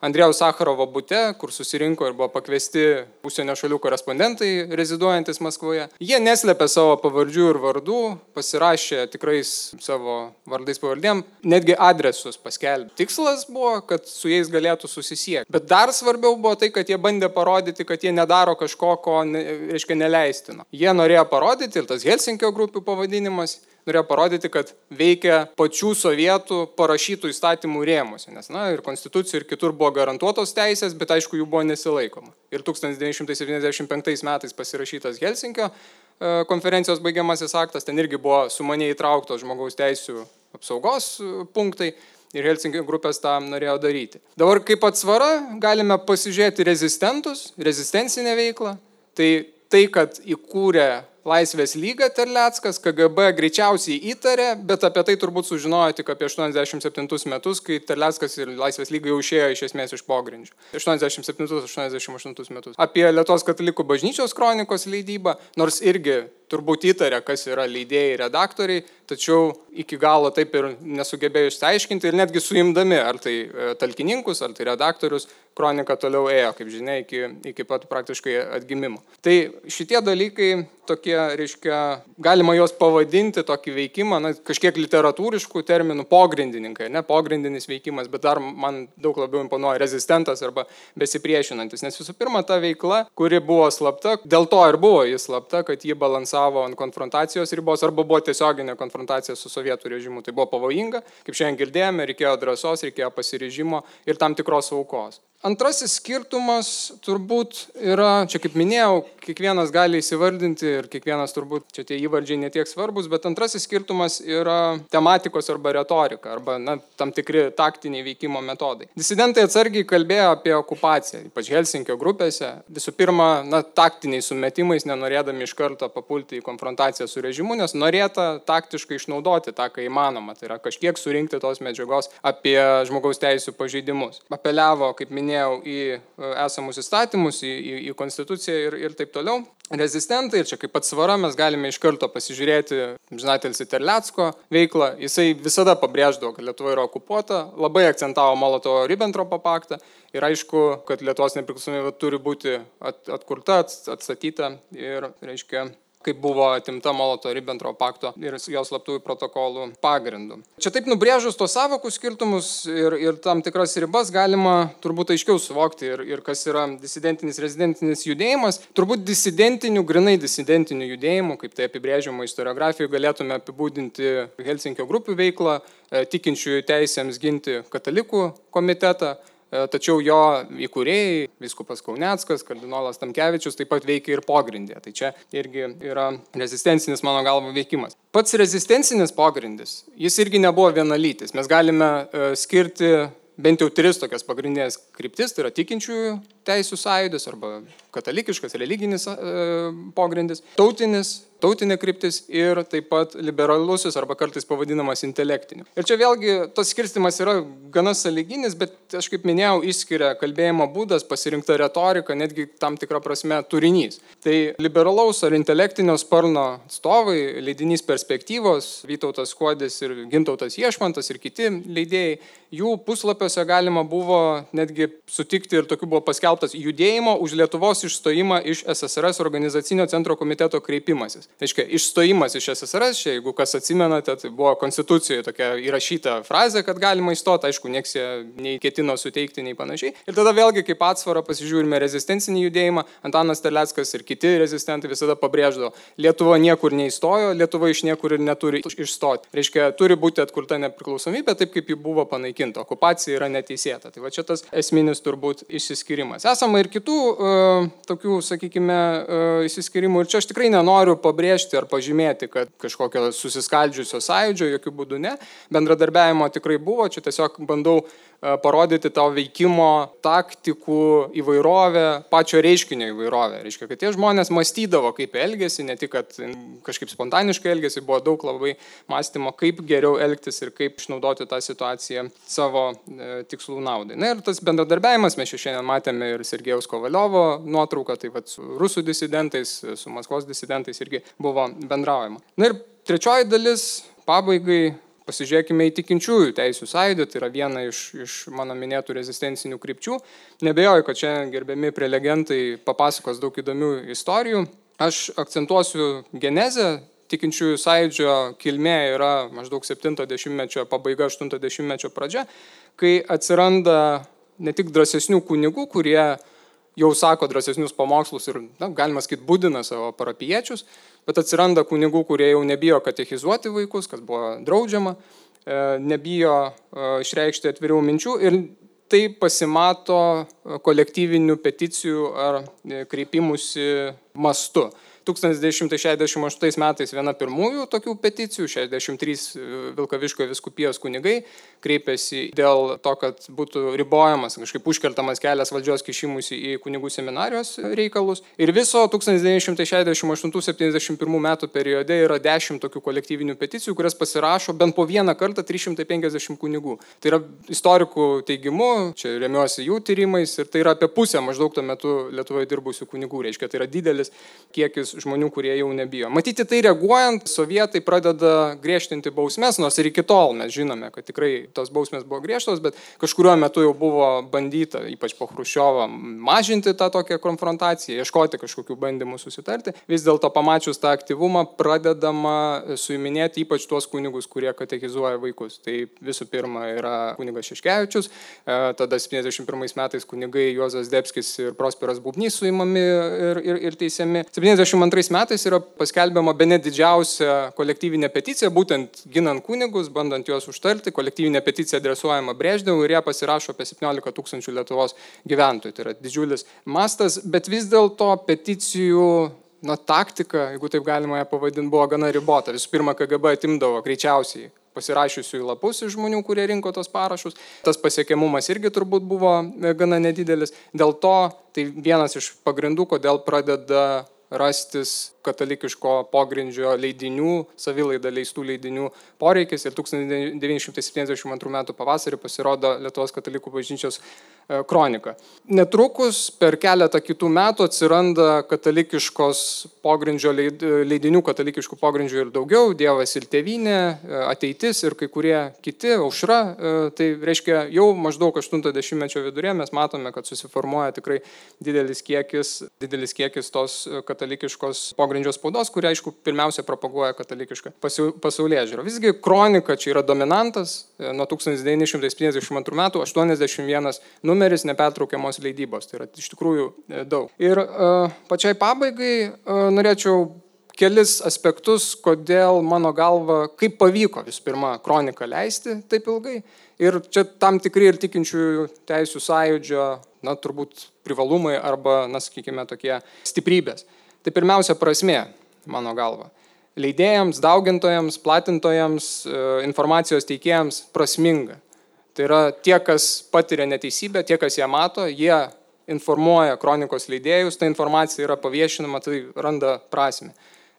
Andrėjaus Sakarovo būte, kur susirinko ir buvo pakviesti užsienio šalių korespondentai reziduojantis Maskvoje. Jie neslėpė savo pavardžių ir vardų, pasirašė tikrais savo vardais pavardėm, netgi adresus paskelbė. Tikslas buvo, kad su jais galėtų susisiekti. Bet dar svarbiau buvo tai, kad jie bandė parodyti, kad jie nedaro kažko, ko, ne, reiškia, neleistino. Jie norėjo parodyti, ir tas Helsinkio grupių pavadinimas, norėjo parodyti, kad veikia pačių sovietų parašytų įstatymų rėmuose. Nes, na, ir konstitucijų, ir kitur buvo garantuotos teisės, bet aišku, jų buvo nesilaikoma. Ir 1975 metais pasirašytas Helsinkio e, konferencijos baigiamasis aktas, ten irgi buvo sumaniai įtrauktos žmogaus teisų apsaugos e, punktai. Ir Helsinkio grupės tą norėjo daryti. Dabar kaip atsvara galime pasižiūrėti rezistentus, rezistencinę veiklą. Tai tai, kad įkūrė Laisvės lyga Terleckas, KGB greičiausiai įtarė, bet apie tai turbūt sužinojo tik apie 87 metus, kai Terleckas ir Laisvės lyga jau išėjo iš esmės iš pogrindžių. 87-88 metus. Apie Lietuvos katalikų bažnyčios kronikos leidybą, nors irgi turbūt įtarė, kas yra leidėjai, redaktoriai, tačiau iki galo taip ir nesugebėjo išsiaiškinti ir netgi suimdami, ar tai e, talkininkus, ar tai redaktorius, kronika toliau ėjo, kaip žinia, iki, iki pat praktiškai atgimimo. Tai šitie dalykai tokie, reiškia, galima juos pavadinti tokį veikimą, na, kažkiek literatūriškų terminų, pogrindininkai, ne pogrindinis veikimas, bet dar man daug labiau imponuoja rezistentas arba besipriešinantis, nes visų pirma ta veikla, kuri buvo slapta, dėl to ir buvo jis slapta, kad ji balansavo ant konfrontacijos ribos arba buvo tiesioginė konfrontacija su sovietų režimu. Tai buvo pavojinga, kaip šiandien girdėjome, reikėjo drąsos, reikėjo pasirežimo ir tam tikros aukos. Antrasis skirtumas turbūt yra, čia kaip minėjau, kiekvienas gali įsivardinti ir kiekvienas turbūt, čia tie įvardžiai netiek svarbus, bet antrasis skirtumas yra tematikos arba retorika, arba na, tam tikri taktiniai veikimo metodai. Disidentai atsargiai kalbėjo apie okupaciją, ypač Helsinkio grupėse. Visų pirma, na, taktiniais sumetimais, nenorėdami iš karto papulti į konfrontaciją su režimu, nes norėta taktiškai išnaudoti tą, ką įmanoma, tai yra kažkiek surinkti tos medžiagos apie žmogaus teisų pažeidimus. Apeliavo, kaip minėjau, minėjau, į e, esamus įstatymus, į, į, į konstituciją ir, ir taip toliau. Rezistentai, ir čia kaip atsvara mes galime iš karto pasižiūrėti, žinatelsi Terlecko veiklą, jisai visada pabrėždavo, kad Lietuva yra okupuota, labai akcentavo Molotovo Ribbentropo paktą. Ir aišku, kad Lietuvos nepriklausomybė turi būti at, atkurta, atstatyta. Ir, reiškia, kaip buvo atimta Moloto Ribbentrop pakto ir jos slaptųjų protokolų pagrindų. Čia taip nubrėžus tos savokų skirtumus ir, ir tam tikras ribas galima turbūt aiškiau suvokti ir, ir kas yra disidentinis rezidentinis judėjimas. Turbūt disidentinių, grinai disidentinių judėjimų, kaip tai apibrėžiama istoriografijoje, galėtume apibūdinti Helsinkio grupių veiklą, e, tikinčiųjų teisėms ginti katalikų komitetą, tačiau jo įkūrėjai, viskupas Kauneckas, kardinolas Tamkevičius taip pat veikia ir pogrindė. Tai čia irgi yra rezistencinis mano galvo veikimas. Pats rezistencinis pogrindis, jis irgi nebuvo vienalytis. Mes galime e, skirti bent jau tris tokias pagrindinės kryptis, tai yra tikinčiųjų teisų sąjūdis arba katalikiškas religinis e, pogrindis, tautinis tautinė kryptis ir taip pat liberalusis arba kartais pavadinamas intelektiniu. Ir čia vėlgi tas skirstimas yra gana saliginis, bet aš kaip minėjau, išskiria kalbėjimo būdas, pasirinkta retorika, netgi tam tikrą prasme turinys. Tai liberalaus ar intelektinio sparno atstovai, leidinys perspektyvos, Vytautas Kuodis ir Gintautas Iešmantas ir kiti leidėjai, jų puslapiuose galima buvo netgi sutikti ir tokiu buvo paskelbtas judėjimo už Lietuvos išstojimą iš SSRS organizacinio centro komiteto kreipimasis. Tai reiškia, išstojimas iš SSRS, čia, jeigu kas atsimenate, tai buvo konstitucijoje tokia įrašyta frazė, kad galima įstoti, aišku, nieks jie nei ketino suteikti, nei panašiai. Ir tada vėlgi kaip atsvarą pasižiūrime rezistencinį judėjimą, Antanas Terleckas ir kiti rezistentai visada pabrėždavo, Lietuva niekur neįstojo, Lietuva iš niekur ir neturi išstoti. Reiškia, turi būti atkurta nepriklausomybė taip, kaip ji buvo panaikinta. Okupacija yra neteisėta. Tai va čia tas esminis turbūt išsiskirimas. Esama ir kitų uh, tokių, sakykime, uh, išsiskirimų. Ir čia aš tikrai nenoriu pabrėžti ar pažymėti, kad kažkokio susiskaldžiusio sąjūdžio, jokių būdų ne. Bendradarbiavimo tikrai buvo. Čia tiesiog bandau E, parodyti tau veikimo taktikų įvairovę, pačio reiškinio įvairovę. Reiškia, kad tie žmonės mąstydavo, kaip elgesi, ne tik, kad kažkaip spontaniškai elgesi, buvo daug labai mąstymo, kaip geriau elgtis ir kaip išnaudoti tą situaciją savo e, tikslų naudai. Na ir tas bendradarbiavimas, mes šiandien matėme ir Sergejaus Kovaliovo nuotrauką, tai vad su rusų disidentais, su Maskvos disidentais irgi buvo bendraujama. Na ir trečioji dalis, pabaigai Pasižiūrėkime į tikinčiųjų teisų sąjūdį, tai yra viena iš, iš mano minėtų rezistencinių krypčių. Nebejoju, kad čia gerbiami prelegentai papasakos daug įdomių istorijų. Aš akcentuosiu genezę. Tikinčiųjų sąjūdžio kilmė yra maždaug 70-mečio pabaiga, 80-mečio pradžia, kai atsiranda ne tik drąsesnių kunigų, kurie jau sako drąsesnius pamokslus ir, na, galima sakyti, būdina savo parapiečius, bet atsiranda kunigų, kurie jau nebijo katechizuoti vaikus, kas buvo draudžiama, e, nebijo e, išreikšti atvirių minčių ir tai pasimato kolektyvinių peticijų ar e, kreipimusi mastu. 1968 metais viena pirmųjų tokių peticijų, 63 e, Vilkaviško viskupijos kunigai kreipėsi dėl to, kad būtų ribojamas, kažkaip užkertamas kelias valdžios kišimusi į kunigų seminarijos reikalus. Ir viso 1968-71 metų periode yra 10 tokių kolektyvinių peticijų, kurias pasirašo bent po vieną kartą 350 kunigų. Tai yra istorikų teigimu, čia remiuosi jų tyrimais ir tai yra apie pusę maždaug tuo metu Lietuvoje dirbusių kunigų, reiškia, tai yra didelis kiekis žmonių, kurie jau nebijo. Matyti tai reaguojant, sovietai pradeda griežtinti bausmes, nors ir iki tol mes žinome, kad tikrai tos bausmės buvo griežtos, bet kažkurio metu jau buvo bandyta, ypač po Hruščiovo, mažinti tą tokią konfrontaciją, ieškoti kažkokių bandymų susitarti. Vis dėlto pamačius tą aktyvumą pradedama suiminėti ypač tuos kunigus, kurie katechizuoja vaikus. Tai visų pirma yra kunigas Šeškevičius, e, tada 71 metais kunigai Juozas Debskis ir Prosperas Bubnys suimami ir, ir, ir teisiami. 72 1992 metais yra paskelbiama be net didžiausia kolektyvinė peticija, būtent ginant kunigus, bandant juos užtarti. Kolektyvinė peticija adresuojama Breždėvui ir ją pasirašo apie 17 tūkstančių Lietuvos gyventojų. Tai yra didžiulis mastas, bet vis dėlto peticijų na, taktika, jeigu taip galima ją pavadinti, buvo gana ribota. Visų pirma, KGB atimdavo greičiausiai pasirašiusių į lapus iš žmonių, kurie rinko tos parašus. Tas pasiekiamumas irgi turbūt buvo gana nedidelis. Dėl to tai vienas iš pagrindų, kodėl pradeda rastis katalikiško pogrindžio leidinių, savilaida leistų leidinių poreikis ir 1972 m. pavasarį pasirodo Lietuvos katalikų bažnyčios e, kronika. Netrukus per keletą kitų metų atsiranda katalikiškos pogrindžio leidinių, katalikiškų pogrindžių ir daugiau, Dievas ir tėvynė, e, ateitis ir kai kurie kiti, aušra. E, tai reiškia, jau maždaug 80-mečio vidurė mes matome, kad susiformuoja tikrai didelis kiekis, didelis kiekis tos katalikiškos pogrindžio pogrindžio spaudos, kuri, aišku, pirmiausia propaguoja katalikišką pasaulyje žiūrą. Visgi kronika čia yra dominantas, e, nuo 1952 metų 81 numeris nepertraukiamos leidybos, tai yra iš tikrųjų e, daug. Ir uh, pačiai pabaigai uh, norėčiau kelis aspektus, kodėl mano galva, kaip pavyko visų pirma kroniką leisti taip ilgai. Ir čia tam tikri ir tikinčiųjų teisų sąjūdžio, na, turbūt privalumai arba, na, sakykime, tokie stiprybės. Tai pirmiausia prasme, mano galva. Leidėjams, daugintojams, platintojams, e, informacijos teikėjams prasminga. Tai yra tie, kas patiria neteisybę, tie, kas ją mato, jie informuoja kronikos leidėjus, ta informacija yra paviešinama, tai randa prasme.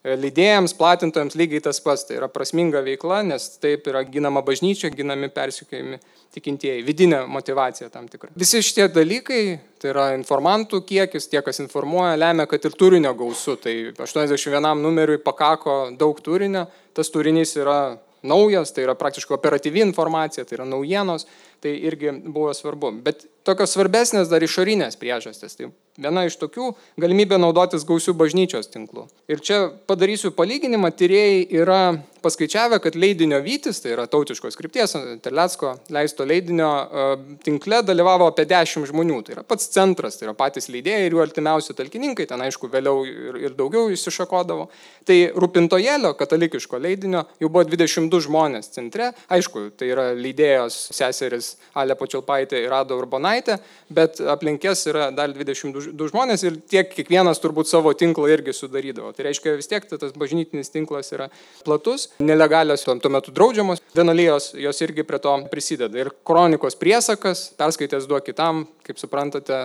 Leidėjams, platintojams lygiai tas pats, tai yra prasminga veikla, nes taip yra ginama bažnyčia, ginami persikėjami tikintieji, vidinė motivacija tam tikra. Visi šitie dalykai, tai yra informantų kiekis, tie, kas informuoja, lemia, kad ir turinio gausu. Tai 81 numeriui pakako daug turinio, tas turinys yra naujas, tai yra praktiškai operatyvi informacija, tai yra naujienos, Tai irgi buvo svarbu. Bet tokios svarbesnės dar išorinės priežastys. Tai viena iš tokių galimybė naudotis gausių bažnyčios tinklų. Ir čia padarysiu palyginimą, tyrėjai yra paskaičiavę, kad leidinio Vytis, tai yra tautiškos krypties, Terlecko leisto leidinio e, tinkle dalyvavo apie 10 žmonių. Tai yra pats centras, tai yra patys leidėjai ir jų artimiausi talkininkai, ten aišku vėliau ir, ir daugiau įsišakodavo. Tai Rūpintojėlio katalikiško leidinio jau buvo 22 žmonės centre. Aišku, tai yra leidėjos seseris Ale Počilpaitė ir Rado Urbonaitė, bet aplinkės yra dar 22 žmonės ir tiek kiekvienas turbūt savo tinklą irgi sudarydavo. Tai reiškia vis tiek tas bažnytinis tinklas yra platus nelegalios, tuo metu draudžiamos, vienuolijos jos irgi prie to prisideda. Ir kronikos priesakas, perskaitęs duok kitam, kaip suprantate,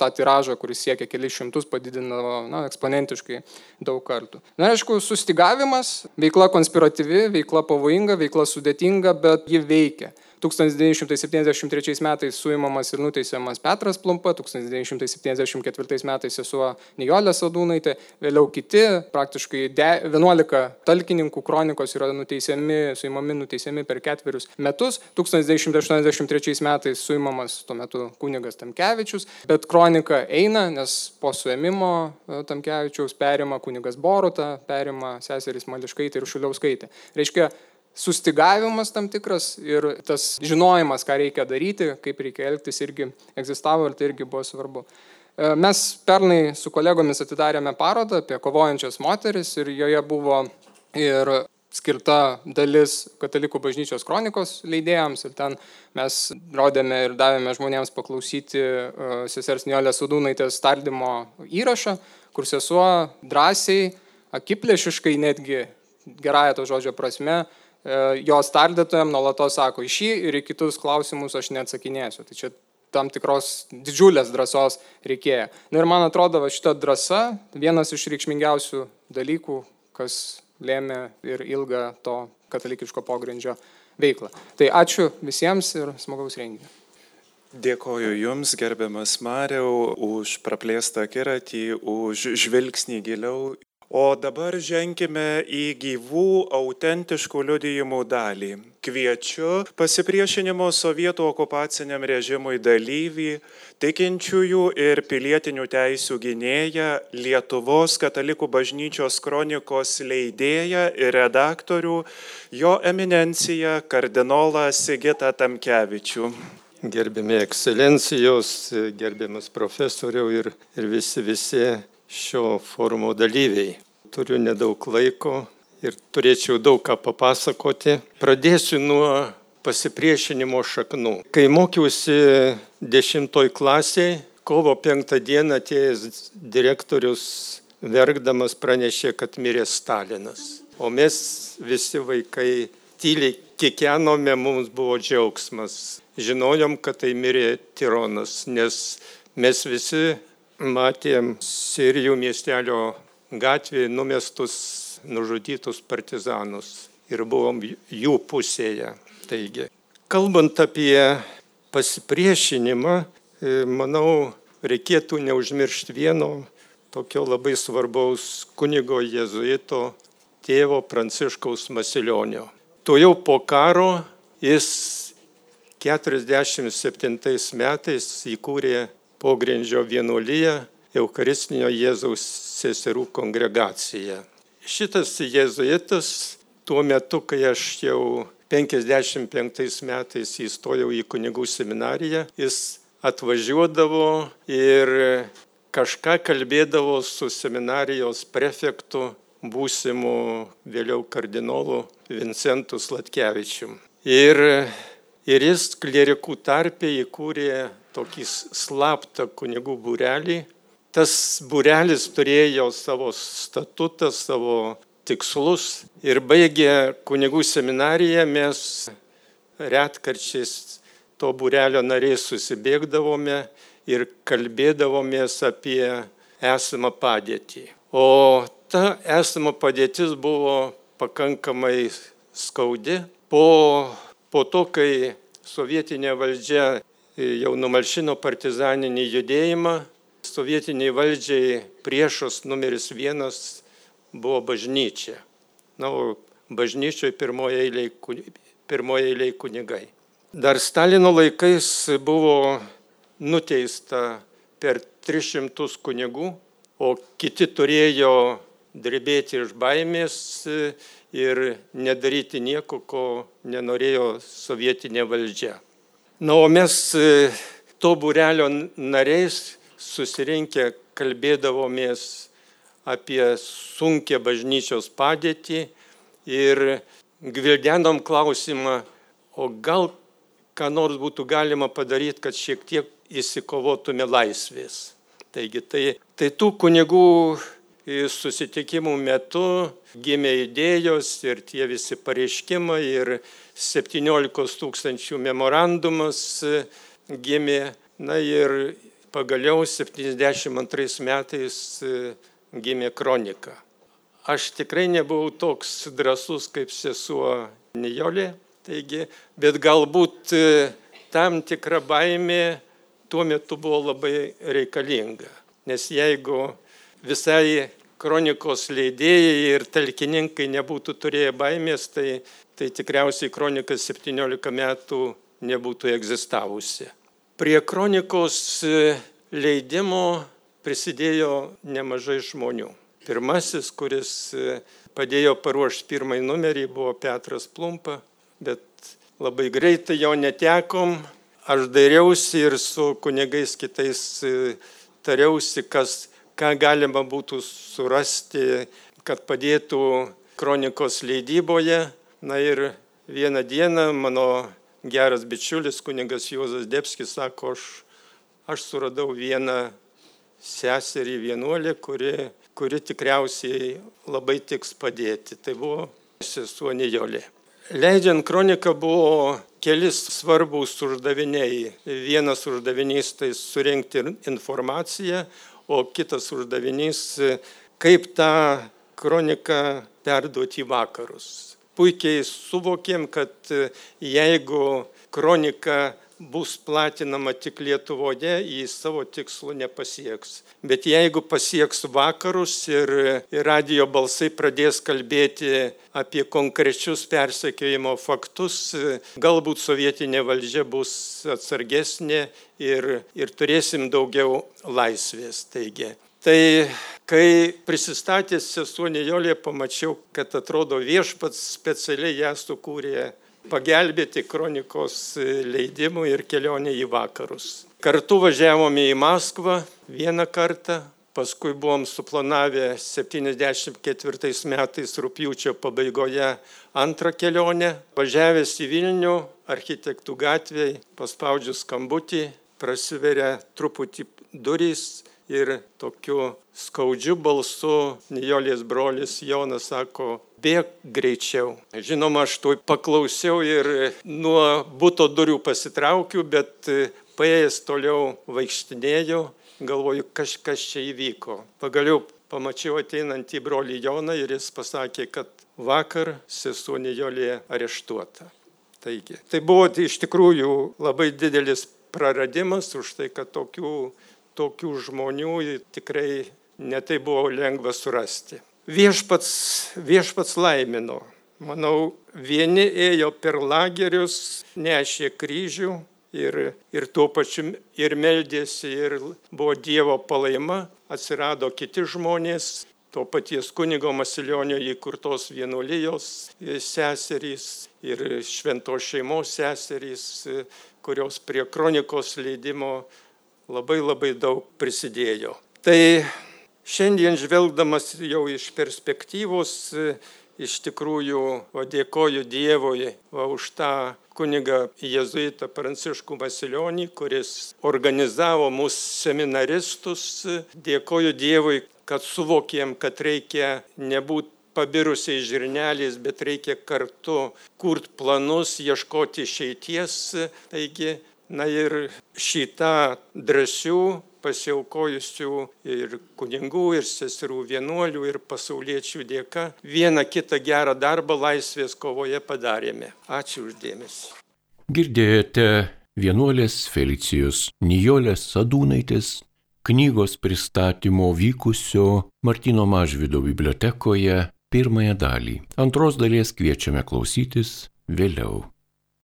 tą tiražą, kuris siekia kelius šimtus, padidino na, eksponentiškai daug kartų. Na, aišku, sustigavimas, veikla konspiratyvi, veikla pavojinga, veikla sudėtinga, bet ji veikia. 1973 metais suimamas ir nuteisiamas Petras Plumpa, 1974 metais sesuo Nijolė Sadūnaitė, vėliau kiti, praktiškai 11 talkininkų kronikos yra nuteisiami, suimami nuteisiami per ketverius metus. 1983 metais suimamas tuo metu kunigas Tamkevičius, bet kronika eina, nes po suėmimo e, Tamkevičiaus perima kunigas Boruta, perima seserys Mališkaitė ir Šuliauskaitė. Reiškia, sustigavimas tam tikras ir tas žinojimas, ką reikia daryti, kaip reikia elgtis, irgi egzistavo ir tai irgi buvo svarbu. E, mes pernai su kolegomis atidarėme parodą apie kovojančias moteris ir joje buvo ir skirta dalis katalikų bažnyčios kronikos leidėjams ir ten mes rodėme ir davėme žmonėms paklausyti e, sesers Niolės Sudūnaitės tardymo įrašą, kur sesuo drąsiai, akiplėšiškai netgi gerąją to žodžio prasme jos tardytojam nuolatos sako, į šį ir į kitus klausimus aš neatsakinėsiu. Tai čia tam tikros didžiulės drąsos reikėjo. Na ir man atrodo, šita drąsa vienas iš reikšmingiausių dalykų, kas lėmė ir ilgą to katalikiško pogrindžio veiklą. Tai ačiū visiems ir smagaus renginio. Dėkoju Jums, gerbiamas Mariau, už praplėstą akiratį, už žvilgsnį giliau O dabar ženkime į gyvų, autentiškų liudijimų dalį. Kviečiu pasipriešinimo sovietų okupaciniam režimui dalyvį, tikinčiųjų ir pilietinių teisių gynėją, Lietuvos katalikų bažnyčios kronikos leidėją ir redaktorių, jo eminenciją kardinolą Sigitą Tamkevičių. Gerbiami ekscelencijos, gerbiamas profesoriau ir, ir visi, visi šio forumo dalyviai. Turiu nedaug laiko ir turėčiau daug ką papasakoti. Pradėsiu nuo pasipriešinimo šaknų. Kai mokiausi dešimtoj klasiai, kovo penktą dieną atėjęs direktorius verkdamas pranešė, kad mirė Stalinas. O mes visi vaikai tyliai kikenome, mums buvo džiaugsmas. Žinojom, kad tai mirė tironas, nes mes visi matėm Sirijų miestelio gatvėje numestus, nužudytus partizanus ir buvom jų pusėje. Taigi, kalbant apie pasipriešinimą, e, manau, reikėtų neužmiršti vieno tokio labai svarbaus kunigo jėzuito tėvo Pranciškaus Masilionio. To jau po karo jis 47 metais įkūrė pogrindžio vienuolyje Eucharistinio Jėzaus seserų kongregacija. Šitas jėzuitas tuo metu, kai aš jau 55 metais įstojau į kunigų seminariją, jis atvažiuodavo ir kažką kalbėdavo su seminarijos prefektu, būsimu vėliau kardinolu Vincentu Slatkevičium. Ir, ir jis klerikų tarpė įkūrė tokį slaptą kunigų būrelį. Tas būrelis turėjo savo statutą, savo tikslus ir baigę kunigų seminariją mes retkarčiais to būrelio nariais susibėgdavome ir kalbėdavomės apie esamą padėtį. O ta esama padėtis buvo pakankamai skaudi. Po, po to, kai sovietinė valdžia jau numalšino partizaninį judėjimą. Sovietiniai valdžiai priešas numeris vienas buvo bažnyčia. Na, o bažnyčioje pirmoje eilėje eilėje kunigai. Dar Stalino laikais buvo nuteista per 300 kunigų, o kiti turėjo drebėti iš baimės ir nedaryti nieko, ko nenorėjo sovietinė valdžia. Na, o mes to būrelio nariais susirinkę kalbėdavomės apie sunkę bažnyčios padėtį ir gvildenom klausimą, o gal ką nors būtų galima padaryti, kad šiek tiek įsikovotume laisvės. Taigi tai, tai tų kunigų susitikimų metu gimė idėjos ir tie visi pareiškimai ir 17 tūkstančių memorandumas gimė. Na ir pagaliau 72 metais gimė kronika. Aš tikrai nebuvau toks drasus kaip sesuo Nijolė, taigi, bet galbūt tam tikra baimė tuo metu buvo labai reikalinga. Nes jeigu visai kronikos leidėjai ir talkininkai nebūtų turėję baimės, tai, tai tikriausiai kronika 17 metų nebūtų egzistavusi. Prie kronikos leidimo prisidėjo nemažai žmonių. Pirmasis, kuris padėjo paruošti pirmąjį numerį, buvo Petras Plumpa, bet labai greitai jo netekom, aš dairiausi ir su kunigais kitais e, tariausi, kas, ką galima būtų surasti, kad padėtų kronikos leidyboje. Na ir vieną dieną mano geras bičiulis kunigas Juozas Debskis sako, aš, aš suradau vieną seserį vienuolę, kuri, kuri tikriausiai labai tiks padėti. Tai buvo sesuo Nijolė. Leidžiant kroniką buvo keli svarbus uždaviniai. Vienas uždavinys tai surinkti informaciją, o kitas uždavinys kaip tą kroniką perduoti į vakarus. Puikiai suvokėm, kad jeigu kronika bus platinama tik Lietuvoje, jį savo tikslo nepasieks. Bet jeigu pasieks vakarus ir, ir radio balsai pradės kalbėti apie konkrečius persekiojimo faktus, galbūt sovietinė valdžia bus atsargesnė ir, ir turėsim daugiau laisvės. Taigi. Tai kai prisistatęs sesuo Nijolė pamačiau, kad atrodo viešpats specialiai ją sukūrė pagelbėti kronikos leidimui ir kelionė į vakarus. Kartu važiavome į Maskvą vieną kartą, paskui buvom suplanavę 74 metais rūpjūčio pabaigoje antrą kelionę. Važiavęs į Vilnių, architektų gatvėje, paspaudžiu skambutį, prasiveria truputį durys ir tokiu skaudžiu balsu Nijolės brolis Jonas sako, bėg greičiau. Žinoma, aš to paklausiau ir nuo būto durų pasitraukiu, bet paėjęs toliau vaikštinėjau, galvoju, kažkas čia įvyko. Pagaliau pamačiau ateinantį brolį Joną ir jis pasakė, kad vakar sesuo Nijolė areštuota. Taigi, tai buvo iš tikrųjų labai didelis praradimas už tai, kad tokių, tokių žmonių tikrai netai buvo lengva surasti viešpats, viešpats laimino. Manau, vieni ėjo per lagerius, nešė kryžių ir, ir tuo pačiu ir meldėsi, ir buvo Dievo palaima, atsirado kiti žmonės, to paties kunigo Masilionio įkurtos vienuolijos seserys ir šventos šeimos seserys, kurios prie kronikos leidimo labai labai daug prisidėjo. Tai Šiandien žvelgdamas jau iš perspektyvos, iš tikrųjų va, dėkoju Dievui va, už tą kunigą jėzuitą Pranciškų Vasilionį, kuris organizavo mūsų seminaristus. Dėkoju Dievui, kad suvokėm, kad reikia nebūti pabirusiais žirneliais, bet reikia kartu kurti planus, ieškoti išeities. Taigi, na ir šitą drąsių pasiaukojusių ir kunigų, ir seserų vienuolių, ir pasauliečių dėka vieną kitą gerą darbą laisvės kovoje padarėme. Ačiū uždėmesi. Girdėjote vienuolės Felicijos Nijolės Sadūnaitės knygos pristatymo vykusio Martino Mažvido bibliotekoje pirmąją dalį. Antros dalies kviečiame klausytis vėliau.